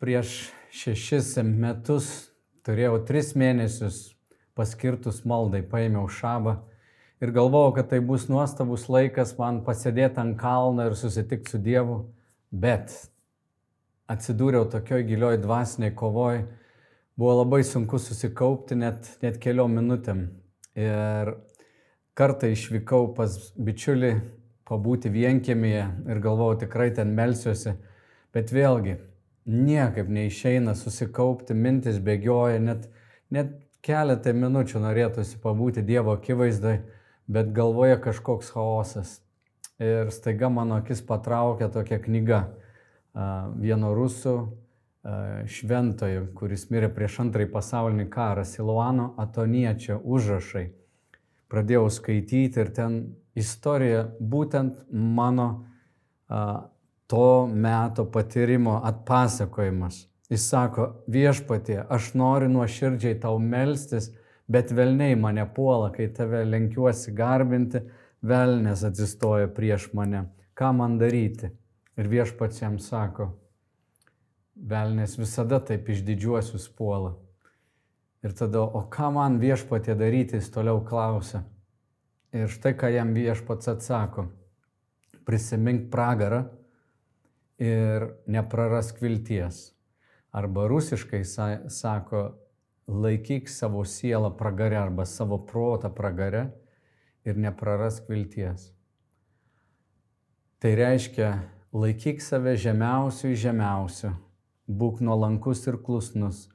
prieš šešis metus turėjau tris mėnesius paskirtus maldai, paėmiau šabą ir galvojau, kad tai bus nuostabus laikas man pasėdėti ant kalno ir susitikti su Dievu, bet atsidūriau tokioj gilioj dvasiniai kovoj, buvo labai sunku susikaupti net, net keliom minutėm. Ir kartą išvykau pas bičiulį pabūti vienkėmėje ir galvojau tikrai ten melsiuosi, bet vėlgi niekaip neišeina susikaupti, mintis bėgioja, net, net keletą minučių norėtųsi pabūti Dievo akivaizdai, bet galvoje kažkoks chaosas. Ir staiga mano akis patraukė tokia knyga vieno rusų šventojo, kuris mirė prieš antrąjį pasaulinį karą, Siluano Atoniečio užrašai. Pradėjau skaityti ir ten istorija būtent mano to meto patyrimo atpasakojimas. Jis sako, viešpatie, aš noriu nuoširdžiai tau melstis, bet velniai mane puola, kai tave lenkiuosi garbinti, velnės atsistoja prieš mane. Ką man daryti? Ir viešpats jam sako, velnės visada taip iš didžiuosius puola. Ir tada, o ką man viešpatė daryti, jis toliau klausia. Ir štai ką jam viešpats atsako. Prisimink pragarą ir neprarask vilties. Arba rusiškai sako, laikyk savo sielą pragare arba savo protą pragare ir neprarask vilties. Tai reiškia, laikyk save žemiausių į žemiausių, būk nuolankus ir klusnus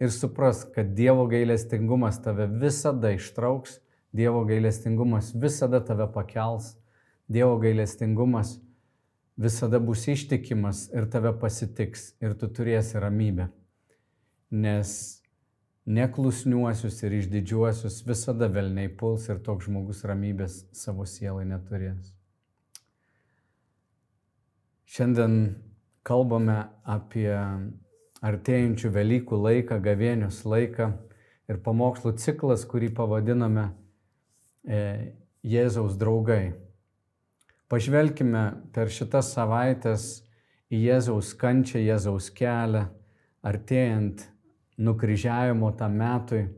ir suprask, kad Dievo gailestingumas tave visada ištrauks, Dievo gailestingumas visada tave pakels, Dievo gailestingumas visada bus ištikimas ir tave pasitiks ir tu turėsi ramybę. Nes neklusniuosius ir išdidžiuosius visada velniai puls ir toks žmogus ramybės savo sielai neturės. Šiandien kalbame apie artėjančių Velykų laiką, gavėnius laiką ir pamokslų ciklas, kurį pavadiname e, Jėzaus draugai. Pažvelkime per šitas savaitės į Jėzaus kančią, Jėzaus kelią, artėjant nukryžiavimo tam metui,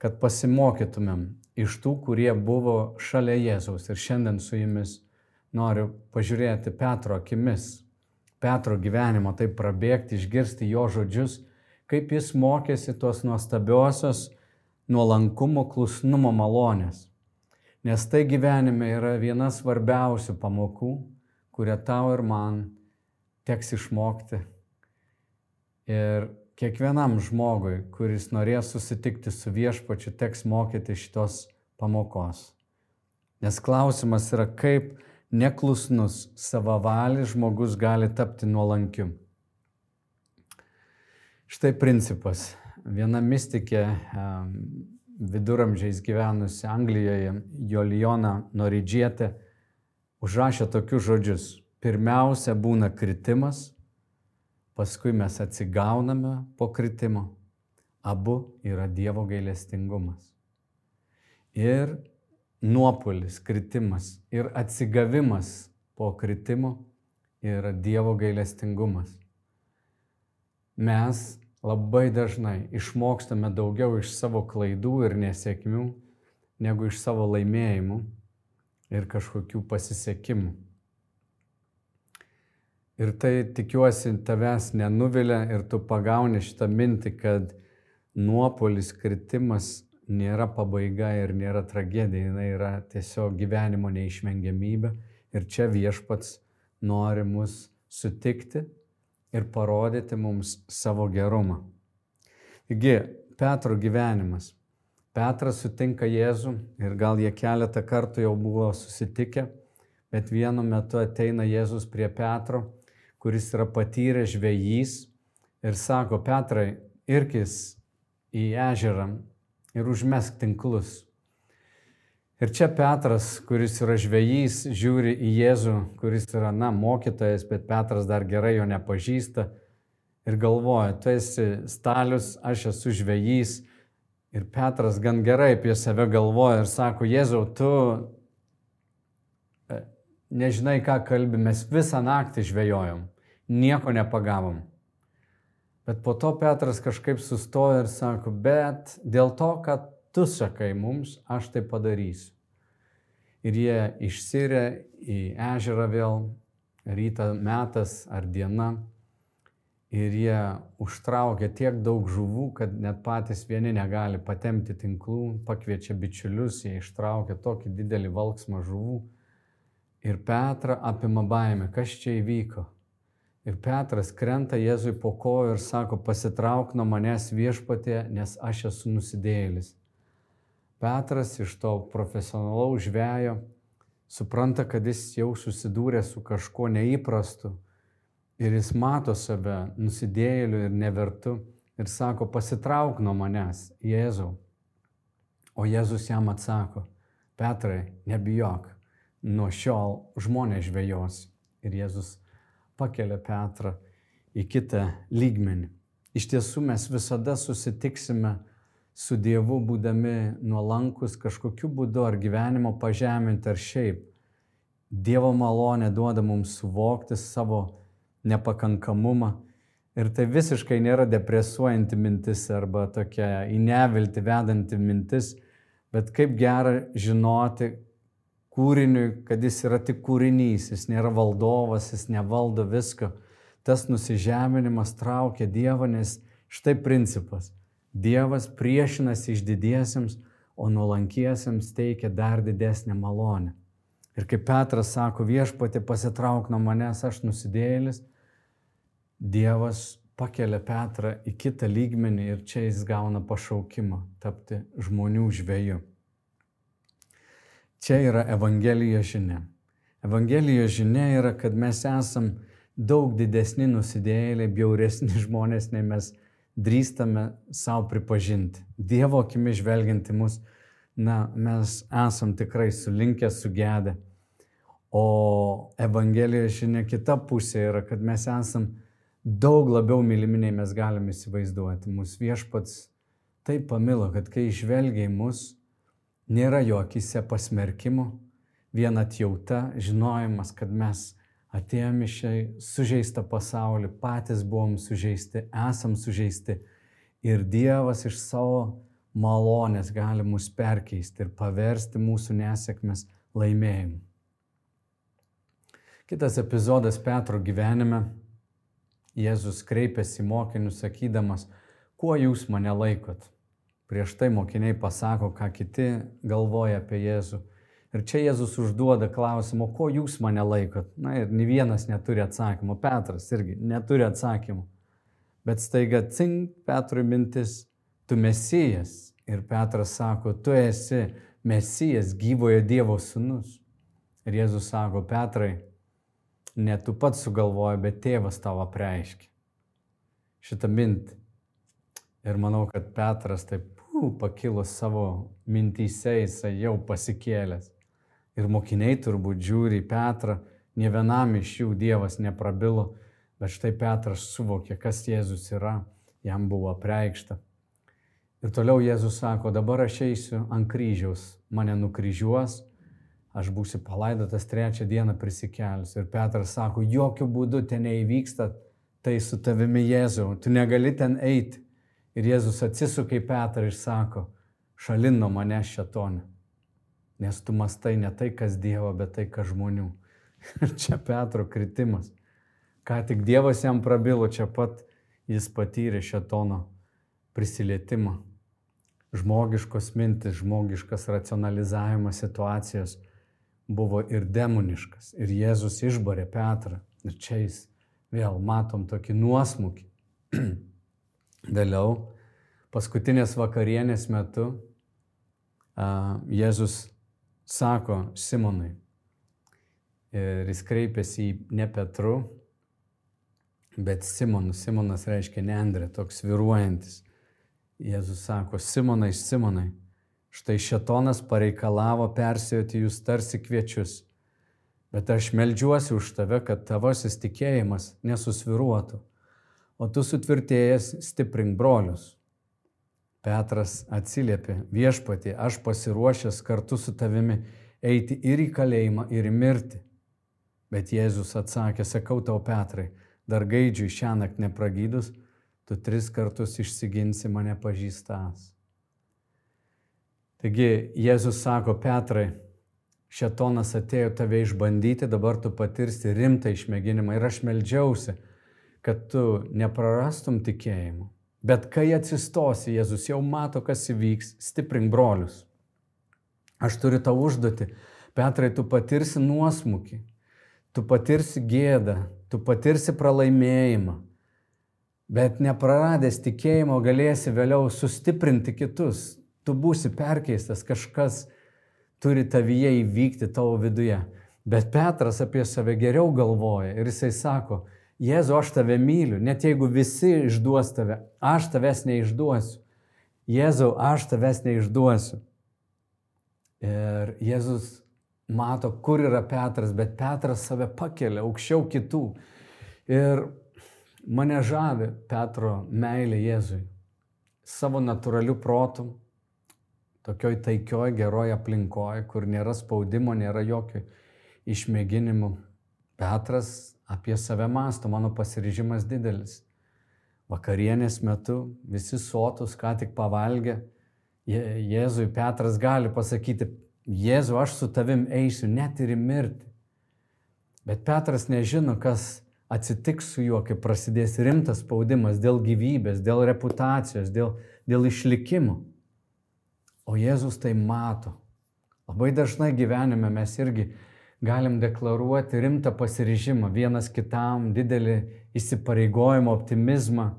kad pasimokytumėm iš tų, kurie buvo šalia Jėzaus. Ir šiandien su jumis noriu pažiūrėti Petro akimis, Petro gyvenimo, taip prabėgti, išgirsti jo žodžius, kaip jis mokėsi tos nuostabiosios nuolankumo, klusnumo malonės. Nes tai gyvenime yra viena svarbiausių pamokų, kurią tau ir man teks išmokti. Ir kiekvienam žmogui, kuris norės susitikti su viešpačiu, teks mokyti šitos pamokos. Nes klausimas yra, kaip neklusnus savavalis žmogus gali tapti nuolankiu. Štai principas. Viena mystikė viduramžiais gyvenusi Anglijoje, Jolijona Noridžietė, užrašė tokius žodžius. Pirmiausia būna kritimas, paskui mes atsigauname po kritimo. Abu yra Dievo gailestingumas. Ir nuopolis, kritimas ir atsigavimas po kritimo yra Dievo gailestingumas. Mes labai dažnai išmokstame daugiau iš savo klaidų ir nesėkmių, negu iš savo laimėjimų ir kažkokių pasisekimų. Ir tai tikiuosi tavęs nenuvilia ir tu pagauni šitą mintį, kad nuopolis, kritimas nėra pabaiga ir nėra tragedija, jinai yra tiesiog gyvenimo neišvengiamybė. Ir čia viešpats nori mus sutikti ir parodyti mums savo gerumą. Taigi, Petro gyvenimas. Petras sutinka Jėzų ir gal jie keletą kartų jau buvo susitikę, bet vienu metu ateina Jėzus prie Petro, kuris yra patyręs žvejys ir sako, Petrai, irkis į ežerą ir užmesk tinklus. Ir čia Petras, kuris yra žvejys, žiūri į Jėzų, kuris yra, na, mokytojas, bet Petras dar gerai jo nepažįsta ir galvoja, tu esi stalius, aš esu žvejys. Ir Petras gan gerai apie save galvoja ir sako, Jėzau, tu e, nežinai, ką kalbė, mes visą naktį žvejojom, nieko nepagavom. Bet po to Petras kažkaip sustoja ir sako, bet dėl to, kad tu sakai mums, aš tai padarysiu. Ir jie išsiria į ežerą vėl, ryta metas ar diena. Ir jie užtraukia tiek daug žuvų, kad net patys vieni negali patemti tinklų, pakviečia bičiulius, jie ištraukia tokį didelį valksmą žuvų. Ir Petrą apima baime, kas čia įvyko. Ir Petras krenta Jėzui po kojo ir sako, pasitrauk nuo manęs viešpatė, nes aš esu nusidėjėlis. Petras iš to profesionalaus žvėjo supranta, kad jis jau susidūrė su kažkuo neįprastu ir jis mato save nusidėjėliu ir nevertu ir sako, pasitrauk nuo manęs, Jėzau. O Jėzus jam atsako, Petrai, nebijok, nuo šiol žmonės žvėjos. Ir Jėzus pakelia Petrą į kitą lygmenį. Iš tiesų mes visada susitiksime su Dievu būdami nuolankus kažkokiu būdu ar gyvenimo pažeminti ar šiaip. Dievo malonė duoda mums suvokti savo nepakankamumą ir tai visiškai nėra depresuojanti mintis arba tokia į nevilti vedanti mintis, bet kaip gera žinoti, kūriniui, kad jis yra tik kūrinys, jis nėra valdovas, jis nevaldo visko. Tas nusižeminimas traukia Dievą, nes štai principas. Dievas priešinasi išdidiesiems, o nuolankiesiems teikia dar didesnę malonę. Ir kaip Petras sako, viešpatė pasitrauk nuo manęs, aš nusidėjėlis, Dievas pakelia Petrą į kitą lygmenį ir čia jis gauna pašaukimą tapti žmonių žvėju. Čia yra Evangelijos žinia. Evangelijos žinia yra, kad mes esam daug didesni nusidėjėliai, bjauresni žmonės, nei mes drįstame savo pripažinti. Dievo akimi žvelgianti mus, na, mes esam tikrai sulinkę, sugedę. O Evangelijos žinia kita pusė yra, kad mes esam daug labiau mylimi, nei mes galime įsivaizduoti. Mūsų viešpats taip pamilo, kad kai žvelgia į mus, Nėra jo akise pasmerkimo, vien atjauta, žinojimas, kad mes atėjome šiai sužeistą pasaulį, patys buvom sužeisti, esam sužeisti ir Dievas iš savo malonės gali mus perkeisti ir paversti mūsų nesėkmes laimėjimu. Kitas epizodas Petro gyvenime. Jėzus kreipėsi mokinius sakydamas, kuo jūs mane laikot? Prieš tai mokiniai pasako, ką kiti galvoja apie Jėzų. Ir čia Jėzus užduoda klausimą, ko jūs mane laikot? Na ir ne vienas neturi atsakymų. Petras irgi neturi atsakymų. Bet staiga cink Petrui mintis, tu mesijas. Ir Petras sako, tu esi mesijas, gyvojo Dievo sūnus. Ir Jėzus sako, Petrai, ne tu pats sugalvoji, bet tėvas tavo preiškia. Šitą mintį. Ir manau, kad Petras taip uh, pakilo savo mintyse, jisai jau pasikėlęs. Ir mokiniai turbūt žiūri į Petrą, ne vienam iš jų Dievas neprabilo, bet štai Petras suvokė, kas Jėzus yra, jam buvo preikšta. Ir toliau Jėzus sako, dabar aš eisiu ant kryžiaus, mane nukryžiuos, aš būsiu palaidotas trečią dieną prisikelsiu. Ir Petras sako, jokių būdų ten neįvyksta tai su tavimi Jėzau, tu negali ten eiti. Ir Jėzus atsisuka į Petrą ir sako, šalin nuo manęs šetonė. Nes tu mastai ne tai, kas Dievo, bet tai, kas žmonių. Ir čia Petro kritimas. Ką tik Dievas jam prabilo, čia pat jis patyrė šetono prisilietimą. Žmogiškos mintis, žmogiškas racionalizavimas situacijos buvo ir demoniškas. Ir Jėzus išbarė Petrą. Ir čia jis vėl matom tokį nuosmukį. Vėliau, paskutinės vakarienės metu, Jėzus sako Simonui, ir jis kreipiasi į ne Petru, bet Simonu. Simonas reiškia neandrė, toks viruojantis. Jėzus sako, Simonai, Simonai, štai šetonas pareikalavo persijoti jūs tarsi kviečius, bet aš melžiuosi už tave, kad tavasis tikėjimas nesusviruotų o tu sutvirtėjęs stiprink brolius. Petras atsiliepė, viešpatė, aš pasiruošęs kartu su tavimi eiti ir į kalėjimą, ir į mirtį. Bet Jėzus atsakė, sakau tau Petrai, dar gaidžiui šią naktį nepragydus, tu tris kartus išsiginsi mane pažįstas. Taigi Jėzus sako, Petrai, šetonas atėjo tave išbandyti, dabar tu patirsi rimtą išmėginimą ir aš melžiausi, kad tu neprarastum tikėjimų. Bet kai atsistosi, Jėzus jau mato, kas įvyks, stiprink brolius. Aš turiu tą užduotį. Petrai, tu patirsi nuosmukį, tu patirsi gėdą, tu patirsi pralaimėjimą, bet nepraradęs tikėjimo galėsi vėliau sustiprinti kitus. Tu būsi perkeistas, kažkas turi tavyje įvykti tavo viduje. Bet Petras apie save geriau galvoja ir jisai sako, Jėzu, aš tave myliu, net jeigu visi išduos tave, aš tavęs neišduosiu. Jėzau, aš tavęs neišduosiu. Ir Jėzus mato, kur yra Petras, bet Petras save pakelia aukščiau kitų. Ir mane žavi Petro meilė Jėzui. Savo natūraliu protu, tokioj taikioj, geroj aplinkoj, kur nėra spaudimo, nėra jokių išmėginimų. Petras apie save masto, mano pasiryžimas didelis. Vakarienės metu visi sotus, ką tik pavalgė, Jėzui Petras gali pasakyti, Jėzu, aš su tavim eisiu net ir į mirtį. Bet Petras nežino, kas atsitiks su juo, kai prasidės rimtas spaudimas dėl gyvybės, dėl reputacijos, dėl, dėl išlikimo. O Jėzus tai mato. Labai dažnai gyvenime mes irgi galim deklaruoti rimtą pasiryžimą vienas kitam, didelį įsipareigojimą, optimizmą,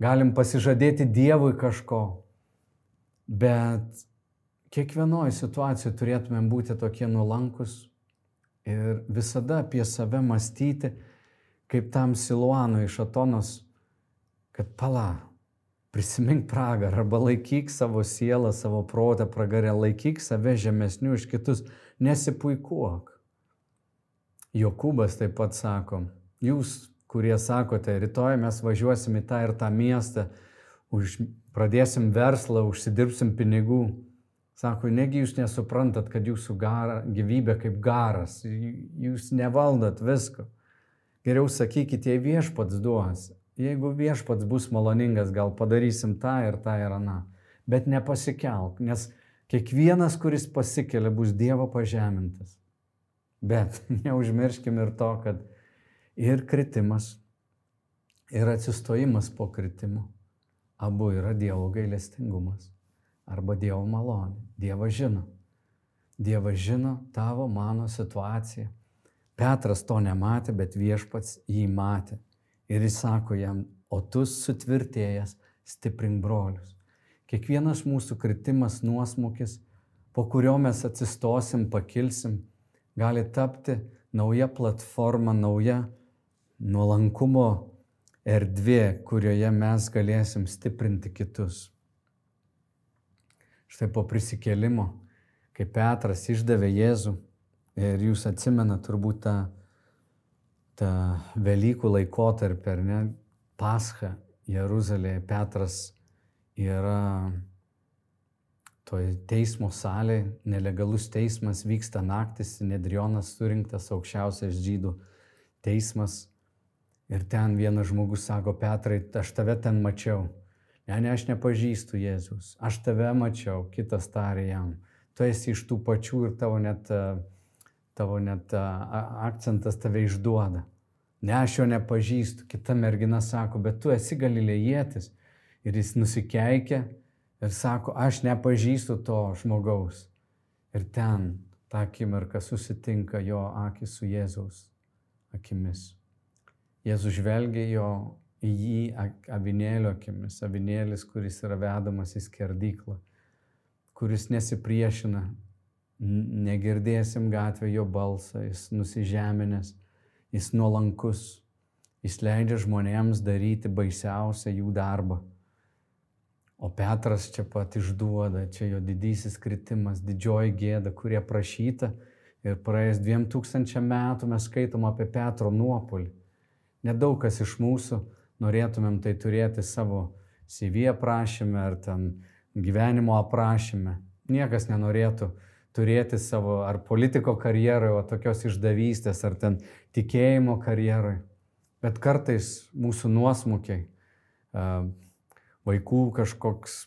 galim pasižadėti Dievui kažko, Bet kiekvienoje situacijoje turėtumėm būti tokie nuolankus ir visada apie save mąstyti, kaip tam Siluano iš Atonos, kad pala, prisimink pragarą arba laikyk savo sielą, savo protą pragarę, laikyk save žemesnių iš kitus, nesipuikuok. Jokūbas taip pat sako, jūs, kurie sakote, rytoj mes važiuosim į tą ir tą miestą, už pradėsim verslą, užsidirbsim pinigų. Sako, negi jūs nesuprantat, kad jūsų gara, gyvybė kaip garas, jūs nevaldat visko. Geriau sakykite, jei viešpats duos, jeigu viešpats bus maloningas, gal padarysim tą ir tą ir aną. Bet nepasikelk, nes kiekvienas, kuris pasikelia, bus Dievo pažemintas. Bet neužmirškim ir to, kad ir kritimas, ir atsistojimas po kritimo Abu yra Dievo gailestingumas arba Dievo malonė. Dievas žino. Dievas žino tavo, mano situaciją. Petras to nematė, bet viešpats jį matė. Ir jis sako jam, o tu sutvirtėjęs, stiprink brolius. Kiekvienas mūsų kritimas, nuosmukis, po kurio mes atsistosim, pakilsim, gali tapti nauja platforma, nauja nuolankumo erdvė, kurioje mes galėsim stiprinti kitus. Štai po prisikėlimo, kai Petras išdavė Jėzų ir jūs atsimena turbūt tą, tą Velykų laikotarpį, ar ne, Pascha Jeruzalėje, Petras yra toj teismo salėje, nelegalus teismas vyksta naktis, Nedrionas surinktas aukščiausias žydų teismas Ir ten vienas žmogus sako, Petrai, aš tave ten mačiau. Ne, ne, aš nepažįstu Jėzus. Aš tave mačiau, kitas tarė jam. Tu esi iš tų pačių ir tavo net, tavo net akcentas tave išduoda. Ne, aš jo nepažįstu. Kita mergina sako, bet tu esi galilėjėtis. Ir jis nusikeikia ir sako, aš nepažįstu to žmogaus. Ir ten tą akimirką susitinka jo akis su Jėzaus akimis. Jėzus žvelgia jo į jį avinėlio akimis, avinėlis, kuris yra vedamas į skerdyklą, kuris nesipriešina, negirdėsim gatvė jo balsą, jis nusižeminęs, jis nuolankus, jis leidžia žmonėms daryti baisiausią jų darbą. O Petras čia pat išduoda, čia jo didysis kritimas, didžioji gėda, kurie prašyta ir praėjus dviem tūkstančiam metų mes skaitom apie Petro nuopolį. Nedaug kas iš mūsų norėtumėm tai turėti savo CV aprašymę ar ten gyvenimo aprašymę. Niekas nenorėtų turėti savo ar politiko karjeroje, o tokios išdavystės, ar ten tikėjimo karjeroje. Bet kartais mūsų nuosmukiai vaikų kažkoks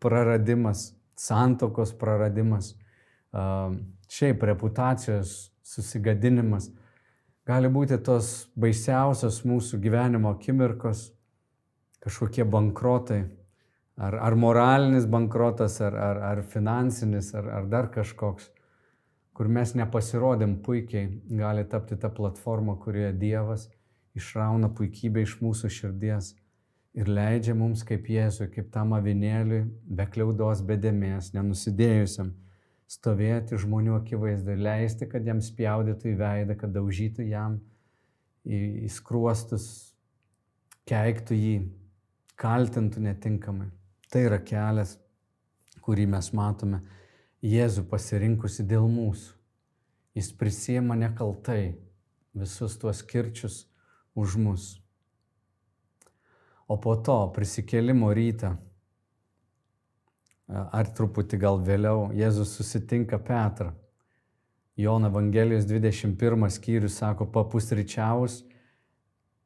praradimas, santokos praradimas, šiaip reputacijos susigadinimas. Gali būti tos baisiausios mūsų gyvenimo akimirkos, kažkokie bankrotai, ar, ar moralinis bankrotas, ar, ar, ar finansinis, ar, ar dar kažkoks, kur mes nepasirodėm puikiai, gali tapti ta platforma, kurioje Dievas išrauna puikybę iš mūsų širdies ir leidžia mums kaip Jėzui, kaip tam avinėliui, be kliaudos, be dėmesio, nenusidėjusiam, stovėti žmonių akivaizdai, leisti, kad jam spjaudytų į veidą, kad daužytų jam į, į skruostus, keiktų jį, kaltintų netinkamai. Tai yra kelias, kurį mes matome Jėzų pasirinkusi dėl mūsų. Jis prisėmė nekaltai visus tuos kirčius už mus. O po to prisikėlimo rytą, ar truputį gal vėliau, Jėzus susitinka Petrą. Jono Evangelijos 21 skyrius sako, papusryčiaus,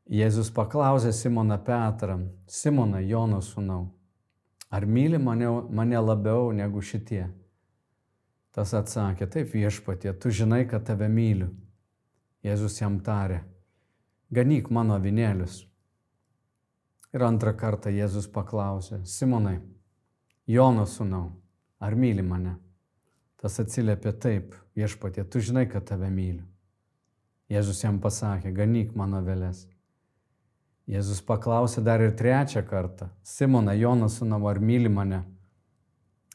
Jėzus paklausė Simoną Petrą, Simoną Jono sūnau, ar myli mane, mane labiau negu šitie? Tas atsakė, taip viešpatie, tu žinai, kad tave myliu. Jėzus jam tarė, ganyk mano vinėlius. Ir antrą kartą Jėzus paklausė, Simonai, Jono sūnau, ar myli mane? Tas atsiliepė taip, viešpatie, tu žinai, kad tave myliu. Jėzus jam pasakė, ganyk mano vėlės. Jėzus paklausė dar ir trečią kartą, Simona, Jono sūnau, ar myli mane?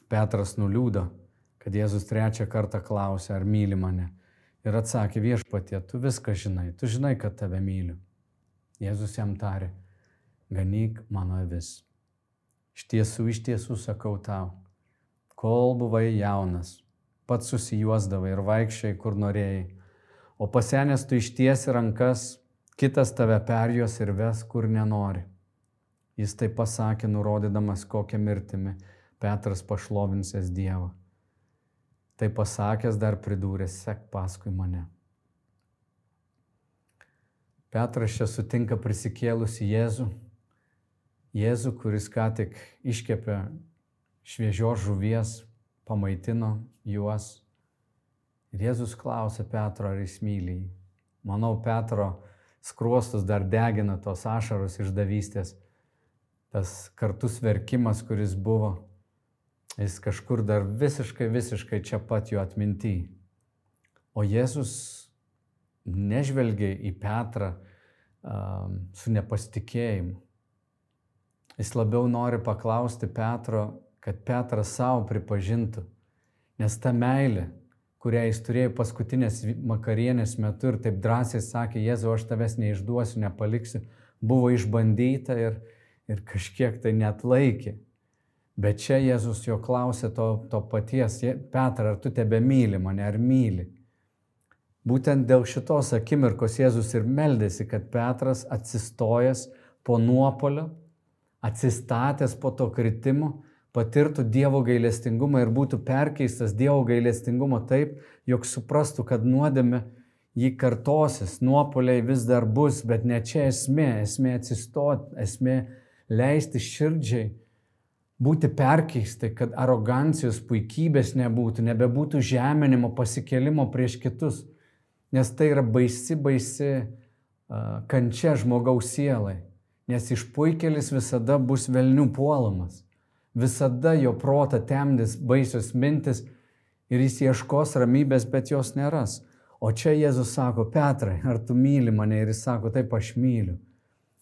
Petras nuliūdo, kad Jėzus trečią kartą klausė, ar myli mane. Ir atsakė, viešpatie, tu viską žinai, tu žinai, kad tave myliu. Jėzus jam tarė, ganyk mano avis. Iš tiesų, iš tiesų sakau tau, kol buvai jaunas, pats susijuosdavai ir vaikščiai, kur norėjai, o pasenęs tu ištiesi rankas, kitas tave perjuos ir ves, kur nenori. Jis tai pasakė, nurodydamas kokią mirtimį Petras pašlovinsės Dievą. Tai pasakęs dar pridūrė, sek paskui mane. Petras čia sutinka prisikėlusi Jėzų Jėzų, kuris ką tik iškepė šviežios žuvies, pamaitino juos. Ir Jėzus klausė Petro, ar jis myli jį. Manau, Petro skruostus dar degina tos ašaros išdavystės. Tas kartus verkimas, kuris buvo, jis kažkur dar visiškai, visiškai čia pat jo atminty. O Jėzus nežvelgia į Petrą um, su nepasitikėjimu. Jis labiau nori paklausti Petro, kad Petras savo pripažintų, nes ta meilė, kurią jis turėjo paskutinės makarienės metu ir taip drąsiai sakė, Jėzau, aš tavęs neišduosiu, nepaliksiu, buvo išbandyta ir, ir kažkiek tai net laikė. Bet čia Jėzus jo klausė to, to paties, Petra, ar tu tebe myli mane, ar myli? Būtent dėl šitos akimirkos Jėzus ir meldėsi, kad Petras atsistojęs po nuopolio atsistatęs po to kritimo, patirtų Dievo gailestingumą ir būtų perkeistas Dievo gailestingumo taip, jog suprastų, kad nuodėme jį kartosis, nuopoliai vis dar bus, bet ne čia esmė, esmė atsistoti, esmė leisti širdžiai būti perkeistai, kad arogancijos, puikybės nebūtų, nebebūtų žeminimo, pasikelimo prieš kitus, nes tai yra baisi, baisi uh, kančia žmogaus sielai. Nes išpuikelis visada bus velnių puolamas. Visada jo protą temdys baisios mintis ir jis ieškos ramybės, bet jos neras. O čia Jėzus sako, Petrai, ar tu myli mane? Ir jis sako, taip aš myliu.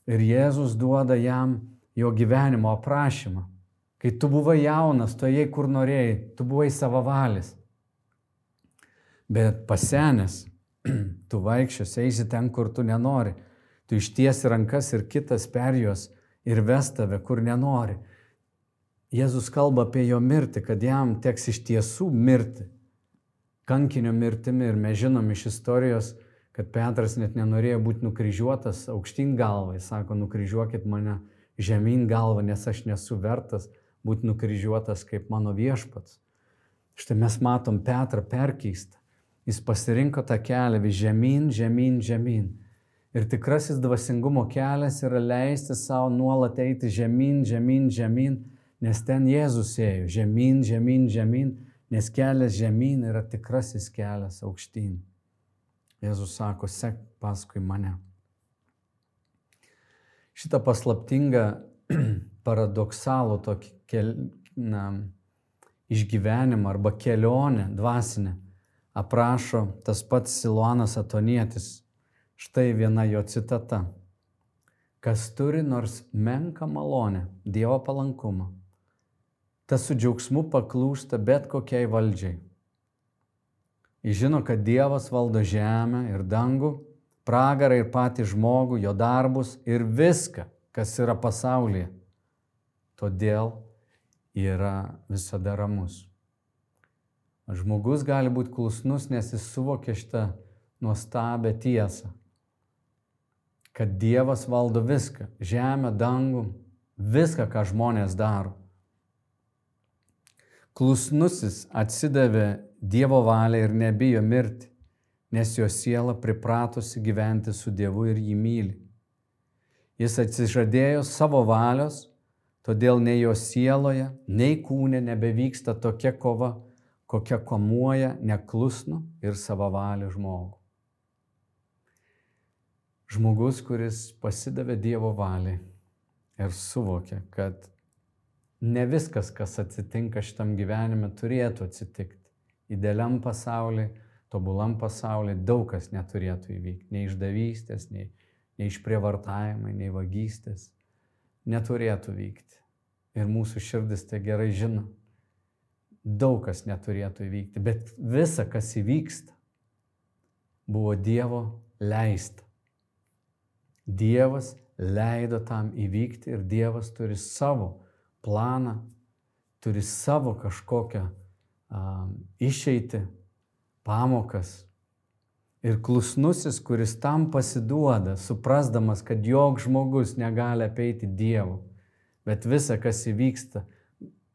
Ir Jėzus duoda jam jo gyvenimo aprašymą. Kai tu buvai jaunas, tu ėjai kur norėjai, tu buvai savavalis. Bet pasenęs, tu vaikščios, eisi ten, kur tu nenori. Tu ištiesi rankas ir kitas perjuos ir ves tave, kur nenori. Jėzus kalba apie jo mirtį, kad jam teks iš tiesų mirti. Kankinio mirtimi ir mes žinom iš istorijos, kad Petras net nenorėjo būti nukryžiuotas aukštyn galvą. Jis sako, nukryžiuokit mane žemyn galvą, nes aš nesu vertas būti nukryžiuotas kaip mano viešpats. Štai mes matom Petrą perkeistą. Jis pasirinko tą kelią vis žemyn, žemyn, žemyn. Ir tikrasis dvasingumo kelias yra leisti savo nuolat eiti žemyn, žemyn, žemyn, nes ten Jėzus ėjo žemyn, žemyn, žemyn, nes kelias žemyn yra tikrasis kelias aukštyn. Jėzus sako, sek paskui mane. Šitą paslaptingą, paradoksalų tokį kel, na, išgyvenimą arba kelionę dvasinę aprašo tas pats Silonas Atonietis Štai viena jo citata. Kas turi nors menką malonę, Dievo palankumą, tas su džiaugsmu paklūsta bet kokiai valdžiai. Jis žino, kad Dievas valdo žemę ir dangų, pragarą ir patį žmogų, jo darbus ir viską, kas yra pasaulyje. Todėl yra visada ramus. Žmogus gali būti klusnus, nes jis suvokia šitą nuostabę tiesą kad Dievas valdo viską - žemę, dangų, viską, ką žmonės daro. Klusnusis atsidavė Dievo valiai ir nebijo mirti, nes jo siela pripratusi gyventi su Dievu ir jį myli. Jis atsižadėjo savo valios, todėl nei jo sieloje, nei kūne nebevyksta tokia kova, kokia komuoja neklusnų ir savavalių žmogų. Žmogus, kuris pasidavė Dievo valiai ir suvokė, kad ne viskas, kas atsitinka šitam gyvenime, turėtų atsitikti. Idealiam pasauliui, tobulam pasauliui daug kas neturėtų įvykti. Nei išdavystės, nei, nei išprievartavimai, nei vagystės. Neturėtų vykti. Ir mūsų širdis tai gerai žino. Daug kas neturėtų įvykti. Bet visa, kas įvyksta, buvo Dievo leista. Dievas leido tam įvykti ir Dievas turi savo planą, turi savo kažkokią um, išeitį, pamokas. Ir klusnusis, kuris tam pasiduoda, suprasdamas, kad jog žmogus negali apeiti Dievo, bet visa, kas įvyksta,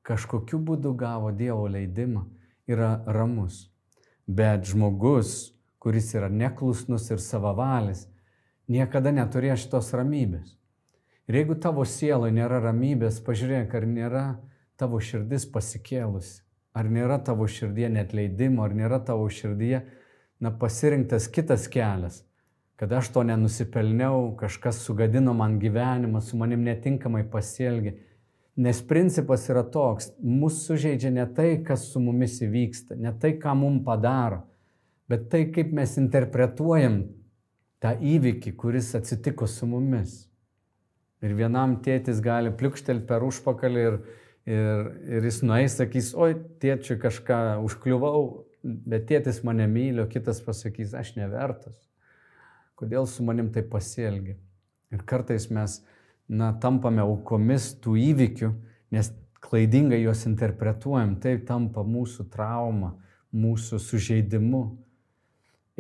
kažkokiu būdu gavo Dievo leidimą, yra ramus. Bet žmogus, kuris yra neklusnus ir savavalis, niekada neturės šitos ramybės. Ir jeigu tavo sieloje nėra ramybės, pažiūrėk, ar nėra tavo širdis pasikėlusi, ar nėra tavo širdie net leidimo, ar nėra tavo širdie na, pasirinktas kitas kelias, kad aš to nenusipelniau, kažkas sugadino man gyvenimą, su manim netinkamai pasielgi. Nes principas yra toks, mūsų sužeidžia ne tai, kas su mumis įvyksta, ne tai, ką mums padaro, bet tai, kaip mes interpretuojam tą įvykį, kuris atsitiko su mumis. Ir vienam tėtis gali pliukštelti per užpakalį ir, ir, ir jis nueis, sakys, oi, tėčiui kažką užkliuvau, bet tėtis mane myli, o kitas pasakys, aš nevertas. Kodėl su manim tai pasielgi? Ir kartais mes, na, tampame aukomis tų įvykių, nes klaidingai juos interpretuojam, tai tampa mūsų trauma, mūsų sužeidimu.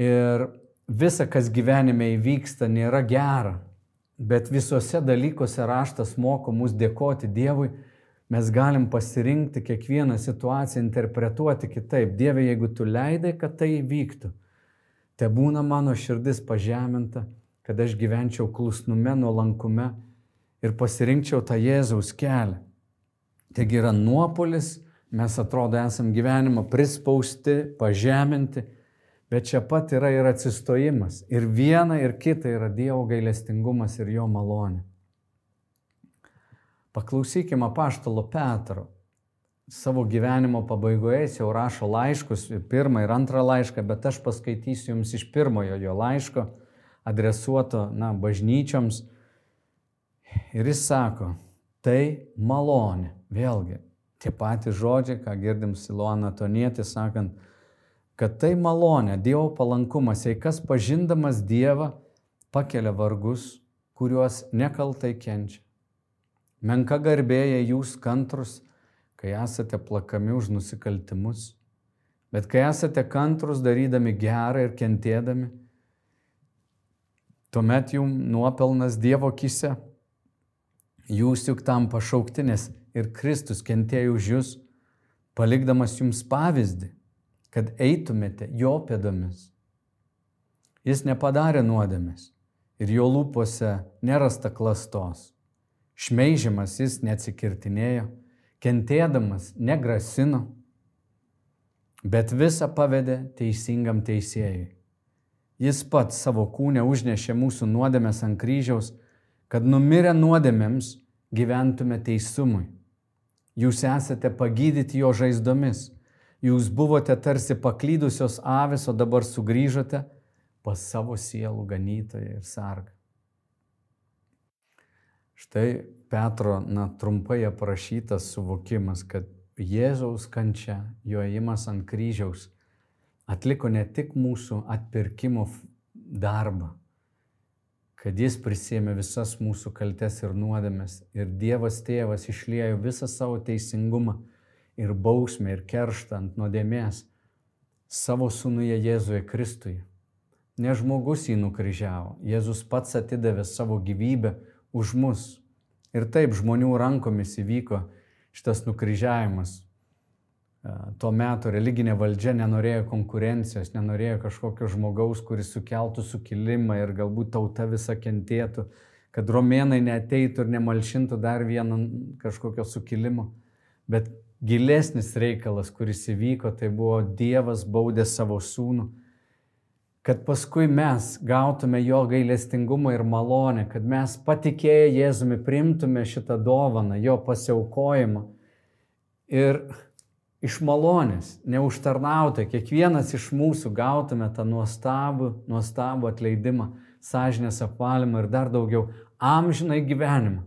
Ir visa, kas gyvenime įvyksta, nėra gera, bet visuose dalykuose raštas moko mus dėkoti Dievui, mes galim pasirinkti kiekvieną situaciją, interpretuoti kitaip. Dieve, jeigu tu leidai, kad tai įvyktų, te būna mano širdis pažeminta, kad aš gyvenčiau klusnume, nuolankume ir pasirinkčiau tą Jėzaus kelią. Taigi yra nuopolis, mes atrodo esam gyvenimą prispausti, pažeminti, Bet čia pat yra ir atsistojimas. Ir viena, ir kita yra Dievo gailestingumas ir jo malonė. Paklausykime paštalo Petro. Savo gyvenimo pabaigoje jis jau rašo laiškus, pirmą ir antrą laišką, bet aš paskaitysiu jums iš pirmojo jo laiško, adresuoto, na, bažnyčioms. Ir jis sako, tai malonė. Vėlgi, tie patys žodžiai, ką girdim Siloną Tonietį sakant, kad tai malonė, Dievo palankumas, jei kas pažindamas Dievą pakelia vargus, kuriuos nekaltai kenčia. Menka garbėja jūs kantrus, kai esate plakami už nusikaltimus, bet kai esate kantrus darydami gerą ir kentėdami, tuomet jums nuopelnas Dievo kise. Jūs juk tam pašaukti, nes ir Kristus kentėjo už jūs, palikdamas jums pavyzdį kad eitumėte jo pėdomis. Jis nepadarė nuodėmės, ir jo lūpose nerasta klastos. Šmeižiamas jis neatsikirtinėjo, kentėdamas negrasino, bet visą pavedė teisingam teisėjui. Jis pats savo kūnę užnešė mūsų nuodėmės ant kryžiaus, kad numirę nuodėmėms gyventume teisumui. Jūs esate pagydyti jo žaizdomis. Jūs buvote tarsi paklydusios avis, o dabar sugrįžote pas savo sielų ganytoją ir sargą. Štai Petro, na, trumpai aprašytas suvokimas, kad Jėzaus kančia, jo įimas ant kryžiaus atliko ne tik mūsų atpirkimo darbą, kad jis prisėmė visas mūsų kaltes ir nuodėmes ir Dievas tėvas išliejo visą savo teisingumą ir bausmę ir kerštą ant nuodėmės savo sūnuje Jėzuje Kristuje. Ne žmogus jį nukryžiavo, Jėzus pats atidavė savo gyvybę už mus. Ir taip žmonių rankomis įvyko šitas nukryžiavimas tuo metu religinė valdžia nenorėjo konkurencijos, nenorėjo kažkokio žmogaus, kuris sukeltų sukilimą ir galbūt tauta visa kentėtų, kad romėnai neteitų ir nemalšintų dar vieno kažkokio sukilimo. Bet gilesnis reikalas, kuris įvyko, tai buvo Dievas baudė savo sūnų, kad paskui mes gautume jo gailestingumą ir malonę, kad mes patikėję Jėzumi primtume šitą dovaną, jo pasiaukojimą. Ir iš malonės, neužtarnautai, kiekvienas iš mūsų gautume tą nuostabų, nuostabų atleidimą, sąžinės apvalymą ir dar daugiau amžinai gyvenimą.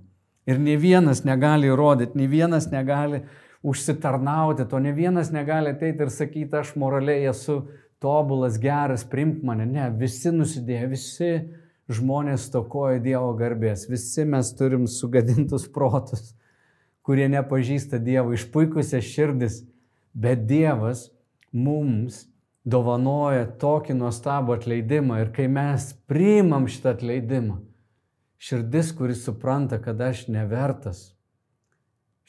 Ir ne vienas negali įrodyti, ne vienas negali užsitarnauti, to ne vienas negali ateiti ir sakyti, aš moraliai esu tobulas, geras, primk mane. Ne, visi nusidėjo, visi žmonės tokoja Dievo garbės, visi mes turim sugadintus protus, kurie nepažįsta Dievo, išpuikusias širdis Bet Dievas mums dovanoja tokį nuostabų atleidimą ir kai mes priimam šitą atleidimą, širdis, kuris supranta, kad aš nevertas,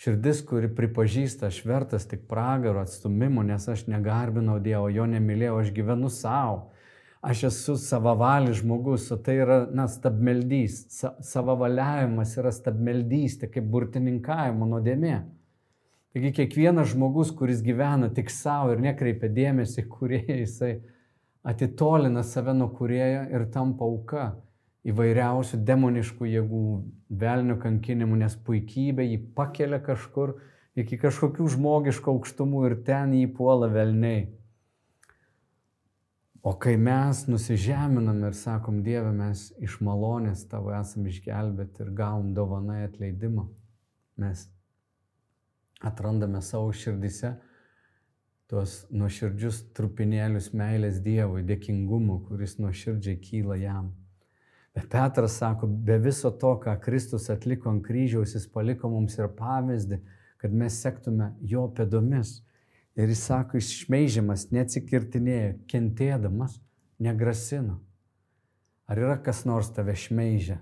širdis, kuri pripažįsta, aš vertas tik pragaro atstumimo, nes aš negarbinau Dievo, jo nemylėjau, aš gyvenu savo, aš esu savavalis žmogus, o tai yra, na, stabmeldys, Sa savavaliavimas yra stabmeldystė, kaip burtininkavimo nuodėmė. Taigi kiekvienas žmogus, kuris gyvena tik savo ir nekreipia dėmesį kurieją, jisai atitolina save nuo kuriejo ir tampa auka įvairiausių demoniškų jėgų, velnio kankinimų, nes puikybė jį pakelia kažkur iki kažkokių žmogiškų aukštumų ir ten jį puola velniai. O kai mes nusižeminam ir sakom, Dieve, mes iš malonės tavo esam išgelbėti ir gaum dovanai atleidimą, mes atrandame savo širdise tuos nuoširdžius trupinėlius meilės Dievui, dėkingumo, kuris nuoširdžiai kyla jam. Bet Petras sako, be viso to, ką Kristus atliko ant kryžiaus, jis paliko mums ir pavyzdį, kad mes sektume jo pėdomis. Ir jis sako, išmeižiamas, neatsikirtinėjo, kentėdamas, negrasino. Ar yra kas nors tave šmeižia?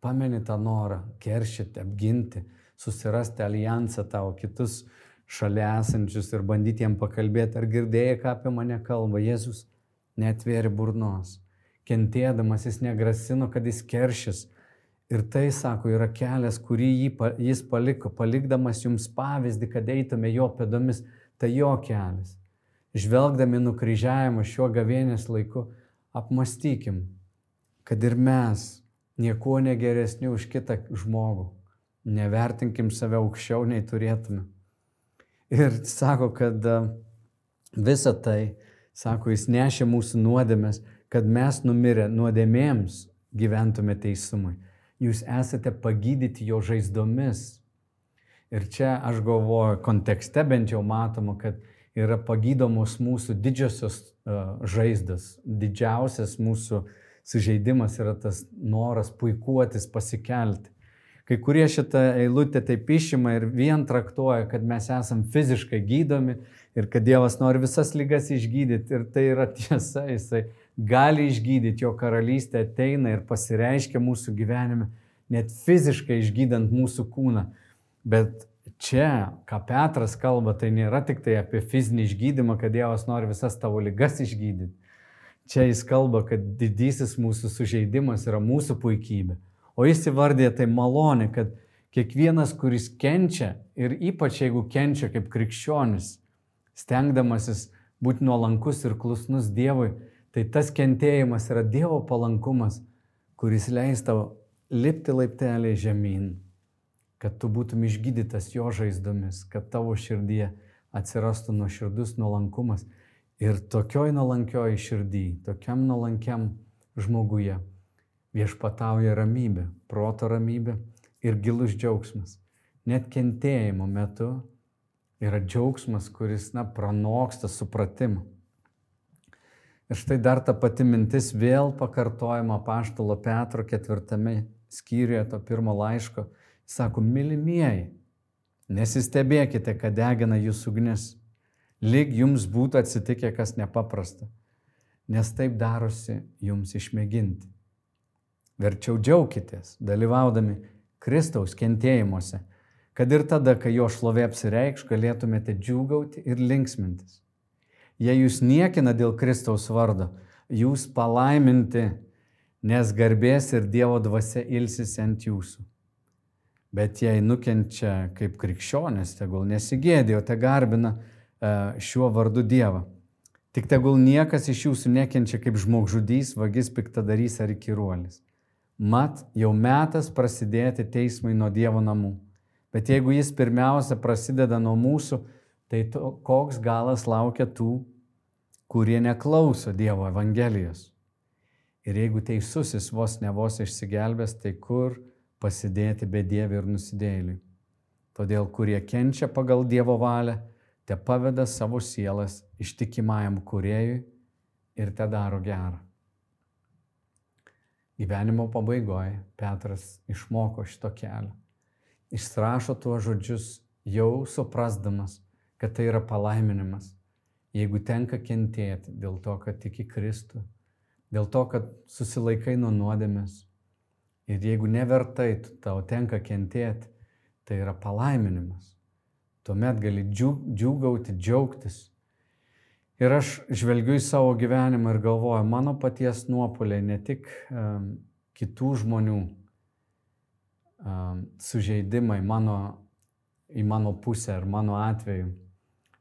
Pameni tą norą keršyti, apginti, susirasti alijansą tau, kitus šalia esančius ir bandyti jiem pakalbėti, ar girdėjai, ką apie mane kalba. Jėzus netvėrė burnos. Kentėdamas jis negrasino, kad jis keršys. Ir tai, sako, yra kelias, kurį jis paliko, palikdamas jums pavyzdį, kad eitume jo pėdomis. Tai jo kelias. Žvelgdami nukryžiavimą šiuo gavėnės laiku, apmastykim, kad ir mes niekuo negeresni už kitą žmogų nevertinkim save aukščiau nei turėtume. Ir sako, kad e, visa tai, sako, jis nešė mūsų nuodėmės, kad mes numirę nuodėmėms gyventume teisumui. Jūs esate pagydyti jo žaizdomis. Ir čia aš galvoju, kontekste bent jau matoma, kad yra pagydomos mūsų didžiosios uh, žaizdas. Didžiausias mūsų sužeidimas yra tas noras puikuotis, pasikelti. Kai kurie šitą eilutę taip išima ir vien traktuoja, kad mes esam fiziškai gydomi ir kad Dievas nori visas lygas išgydyti. Ir tai yra tiesa, jisai gali išgydyti, jo karalystė ateina ir pasireiškia mūsų gyvenime, net fiziškai išgydant mūsų kūną. Bet čia, ką Petras kalba, tai nėra tik tai apie fizinį išgydymą, kad Dievas nori visas tavo lygas išgydyti. Čia jis kalba, kad didysis mūsų sužeidimas yra mūsų puikybė. O jis įvardė tai malonė, kad kiekvienas, kuris kenčia ir ypač jeigu kenčia kaip krikščionis, stengdamasis būti nuolankus ir klusnus Dievui, tai tas kentėjimas yra Dievo palankumas, kuris leis tau lipti laiptelį žemyn, kad tu būtum išgydytas jo žaizdomis, kad tavo širdie atsirastų nuoširdus nuolankumas. Ir tokioj nuolankioj širdį, tokiam nuolankiam žmoguje viešpatauja ramybė, proto ramybė ir gilus džiaugsmas. Net kentėjimo metu yra džiaugsmas, kuris, na, pranoksta supratimą. Ir štai dar ta pati mintis vėl pakartojama paštalo Petro ketvirtame skyriuje to pirmo laiško. Jis sako, mylimieji, nesistebėkite, kad degina jūsų ugnis, lyg jums būtų atsitikę kas nepaprasta, nes taip darosi jums išmėginti. Verčiau džiaukitės, dalyvaudami Kristaus kentėjimuose, kad ir tada, kai jo šlovė apsireikš, galėtumėte džiūgauti ir linksmintis. Jei jūs niekina dėl Kristaus vardo, jūs palaiminti, nes garbės ir Dievo dvasia ilsis ant jūsų. Bet jei nukenčia kaip krikščionis, tegul nesigėdė, o te garbina e, šiuo vardu Dievą. Tik tegul niekas iš jūsų nekenčia kaip žmogžudys, vagis, piktadarys ar įkyruolis. Mat, jau metas prasidėti teismai nuo Dievo namų. Bet jeigu jis pirmiausia prasideda nuo mūsų, tai to, koks galas laukia tų, kurie neklauso Dievo Evangelijos. Ir jeigu teisusis vos ne vos išsigelbės, tai kur pasidėti be Dievo ir nusidėliui. Todėl, kurie kenčia pagal Dievo valią, te paveda savo sielas ištikimajam kuriejui ir te daro gerą. Gyvenimo pabaigoje Petras išmoko šito kelio išrašo tuos žodžius jau suprasdamas, kad tai yra palaiminimas. Jeigu tenka kentėti dėl to, kad tiki Kristų, dėl to, kad susilaikai nuo nuodėmės ir jeigu nevertai tau tenka kentėti, tai yra palaiminimas. Tuomet gali džiūgauti, džiaugtis. Ir aš žvelgiu į savo gyvenimą ir galvoju, mano paties nuopoliai, ne tik um, kitų žmonių, sužeidimai mano, į mano pusę ar mano atveju,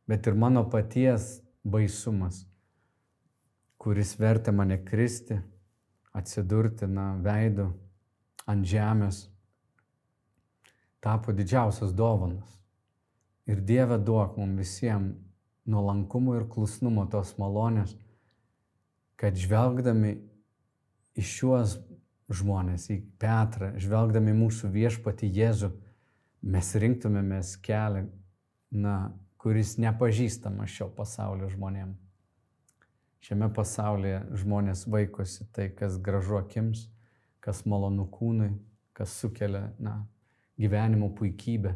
bet ir mano paties baisumas, kuris vertė mane kristi, atsidurti na, veidu ant žemės, tapo didžiausias dovanas. Ir Dieve duok mums visiems nuolankumo ir klusnumo tos malonės, kad žvelgdami į šiuos žmonės, į Petrą, žvelgdami mūsų viešpati Jėzų, mes rinktumėmės kelią, na, kuris nepažįstamas šio pasaulio žmonėm. Šiame pasaulyje žmonės vaikosi tai, kas gražu akims, kas malonu kūnui, kas sukelia, na, gyvenimo puikybę.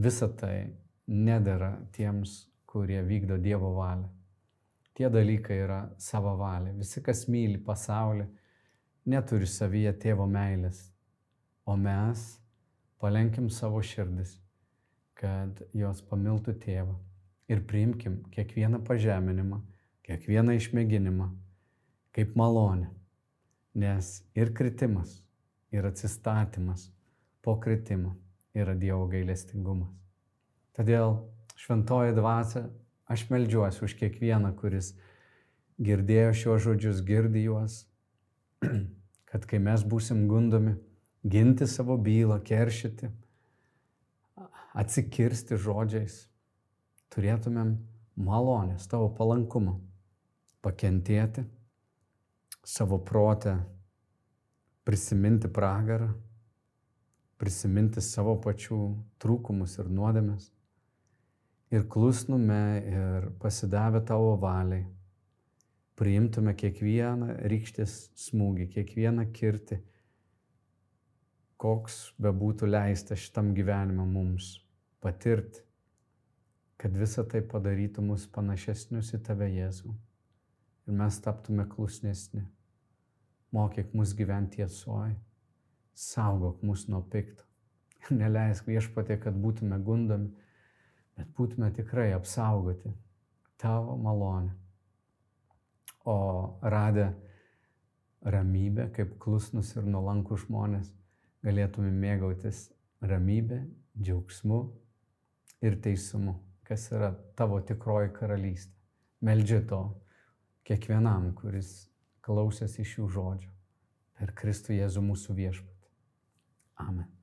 Visa tai nedara tiems, kurie vykdo Dievo valią. Tie dalykai yra savo valia. Visi, kas myli pasaulį, neturi savyje tėvo meilės, o mes palenkim savo širdis, kad jos pamiltų tėvą ir priimkim kiekvieną pažeminimą, kiekvieną išmėginimą kaip malonę, nes ir kritimas, ir atsistatymas po kritimo yra Dievo gailestingumas. Todėl šventoji dvasia, aš melžiuosi už kiekvieną, kuris girdėjo šiuos žodžius, girdi juos, kad kai mes būsim gundomi ginti savo bylą, keršyti, atsikirsti žodžiais, turėtumėm malonės, tavo palankumą, pakentėti savo protę, prisiminti pragarą, prisiminti savo pačių trūkumus ir nuodėmes. Ir klusnume ir pasidavę tavo valiai priimtume kiekvieną rykštės smūgį, kiekvieną kirtį, koks bebūtų leista šitam gyvenimą mums patirti, kad visa tai padarytų mus panašesnius į tave Jėzų. Ir mes taptume klusnesni. Mokyk mus gyventi tiesoje, saugok mus nuo pikto. Ir neleisk viešpatė, kad būtume gundomi, bet būtume tikrai apsaugoti tavo malonę. O radę ramybę, kaip klusnus ir nuolankų žmonės, galėtume mėgautis ramybė, džiaugsmu ir teisumu, kas yra tavo tikroji karalystė. Meldžiu to kiekvienam, kuris klausėsi šių žodžių per Kristų Jėzų mūsų viešpatį. Amen.